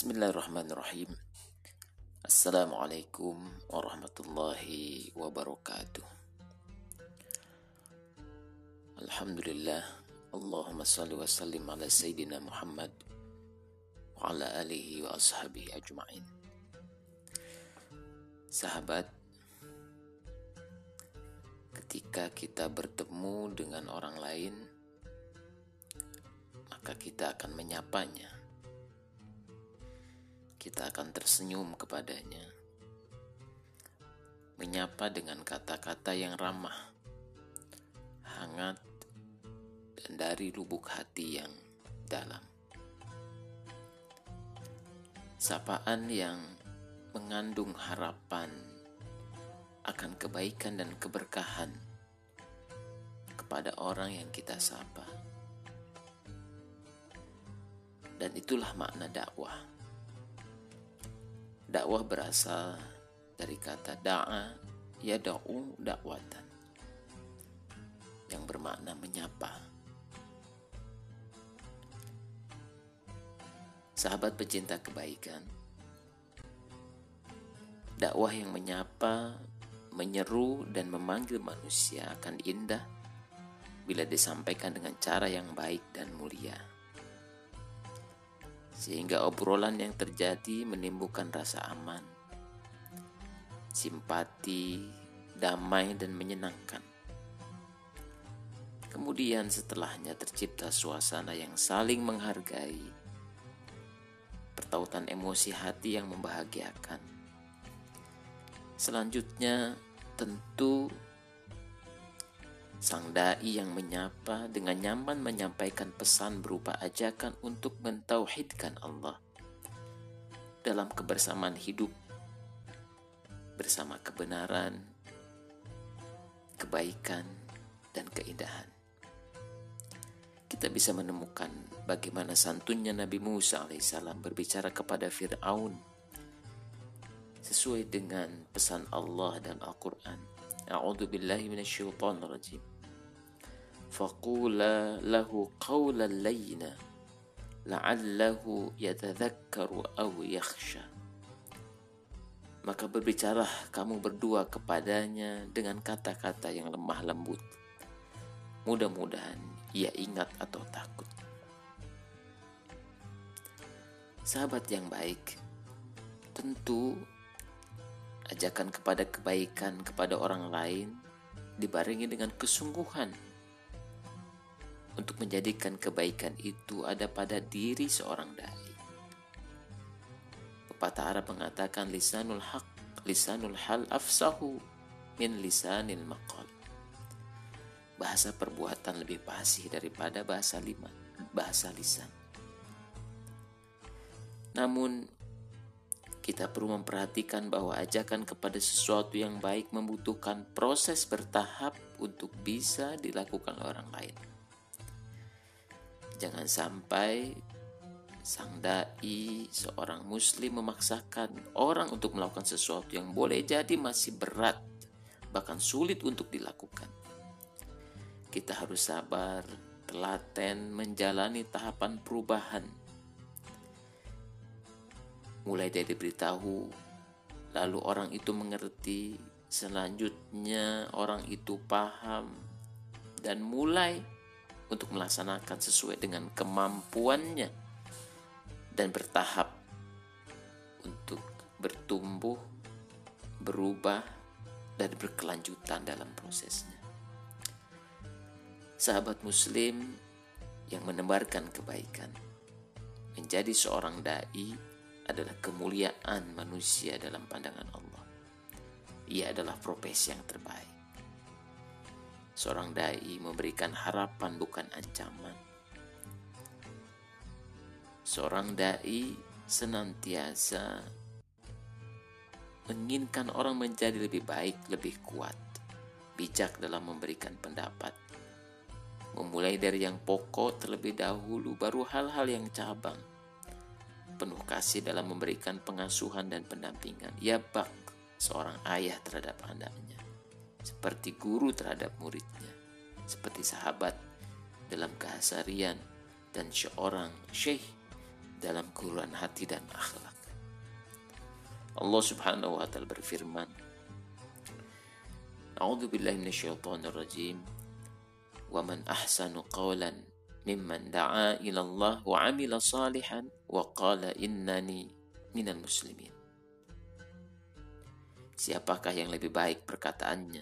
Bismillahirrahmanirrahim. Assalamualaikum warahmatullahi wabarakatuh. Alhamdulillah. Allahumma salli wa sallim ala Sayyidina Muhammad wa ala alihi wa ashabihi ajma'in. Sahabat, ketika kita bertemu dengan orang lain, maka kita akan menyapanya kita akan tersenyum kepadanya, menyapa dengan kata-kata yang ramah, hangat, dan dari lubuk hati yang dalam. Sapaan yang mengandung harapan akan kebaikan dan keberkahan kepada orang yang kita sapa. Dan itulah makna dakwah Dakwah berasal dari kata da'a yada'u dakwatan yang bermakna menyapa. Sahabat pecinta kebaikan, dakwah yang menyapa, menyeru dan memanggil manusia akan indah bila disampaikan dengan cara yang baik dan mulia sehingga obrolan yang terjadi menimbulkan rasa aman, simpati, damai, dan menyenangkan. Kemudian, setelahnya tercipta suasana yang saling menghargai, pertautan emosi hati yang membahagiakan. Selanjutnya, tentu Sang dai yang menyapa dengan nyaman menyampaikan pesan berupa ajakan untuk mentauhidkan Allah dalam kebersamaan hidup bersama kebenaran, kebaikan, dan keindahan. Kita bisa menemukan bagaimana santunnya Nabi Musa alaihissalam berbicara kepada Fir'aun sesuai dengan pesan Allah dan Al-Quran. Rajim. Faqula lahu qawlan layyina la'allahu yatadhakkaru aw yakhsha. Maka berbicaralah kamu berdua kepadanya dengan kata-kata yang lemah lembut. Mudah-mudahan ia ingat atau takut. Sahabat yang baik, tentu ajakan kepada kebaikan kepada orang lain dibarengi dengan kesungguhan untuk menjadikan kebaikan itu ada pada diri seorang dai. Pepatah Arab mengatakan lisanul haq, lisanul hal afsahu min lisanil maqal. Bahasa perbuatan lebih fasih daripada bahasa lima, bahasa lisan. Namun kita perlu memperhatikan bahwa ajakan kepada sesuatu yang baik membutuhkan proses bertahap untuk bisa dilakukan orang lain. Jangan sampai sang dai, seorang muslim memaksakan orang untuk melakukan sesuatu yang boleh jadi masih berat, bahkan sulit untuk dilakukan. Kita harus sabar, telaten menjalani tahapan perubahan mulai dari beritahu, lalu orang itu mengerti, selanjutnya orang itu paham, dan mulai untuk melaksanakan sesuai dengan kemampuannya dan bertahap untuk bertumbuh, berubah, dan berkelanjutan dalam prosesnya. Sahabat Muslim yang menebarkan kebaikan menjadi seorang dai adalah kemuliaan manusia dalam pandangan Allah. Ia adalah profesi yang terbaik. Seorang dai memberikan harapan bukan ancaman. Seorang dai senantiasa menginginkan orang menjadi lebih baik, lebih kuat, bijak dalam memberikan pendapat. Memulai dari yang pokok terlebih dahulu, baru hal-hal yang cabang penuh kasih dalam memberikan pengasuhan dan pendampingan. Ia bak seorang ayah terhadap anaknya, seperti guru terhadap muridnya, seperti sahabat dalam kehasarian dan seorang syekh dalam keluaran hati dan akhlak. Allah Subhanahu wa taala berfirman, A'udzu billahi minasyaitonir rajim. Wa man ahsanu qawlan mimman da'a ila Allah wa 'amila salihan wa qala innani minal muslimin. Siapakah yang lebih baik perkataannya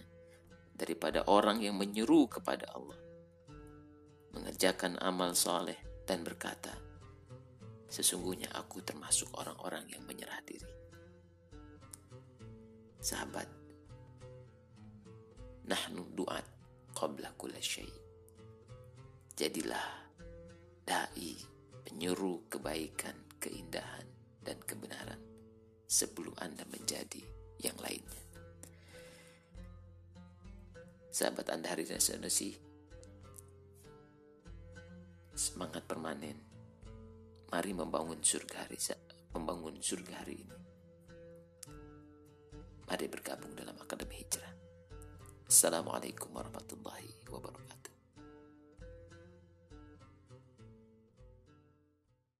daripada orang yang menyeru kepada Allah, mengerjakan amal soleh dan berkata, sesungguhnya aku termasuk orang-orang yang menyerah diri. Sahabat, nahnu duat qabla kulla syai. Jadilah dai penyuruh kebaikan, keindahan, dan kebenaran sebelum Anda menjadi yang lainnya. Sahabat Anda hari ini sih semangat permanen. Mari membangun surga hari membangun surga hari ini. Mari bergabung dalam Akademi Hijrah. Assalamualaikum warahmatullahi wabarakatuh.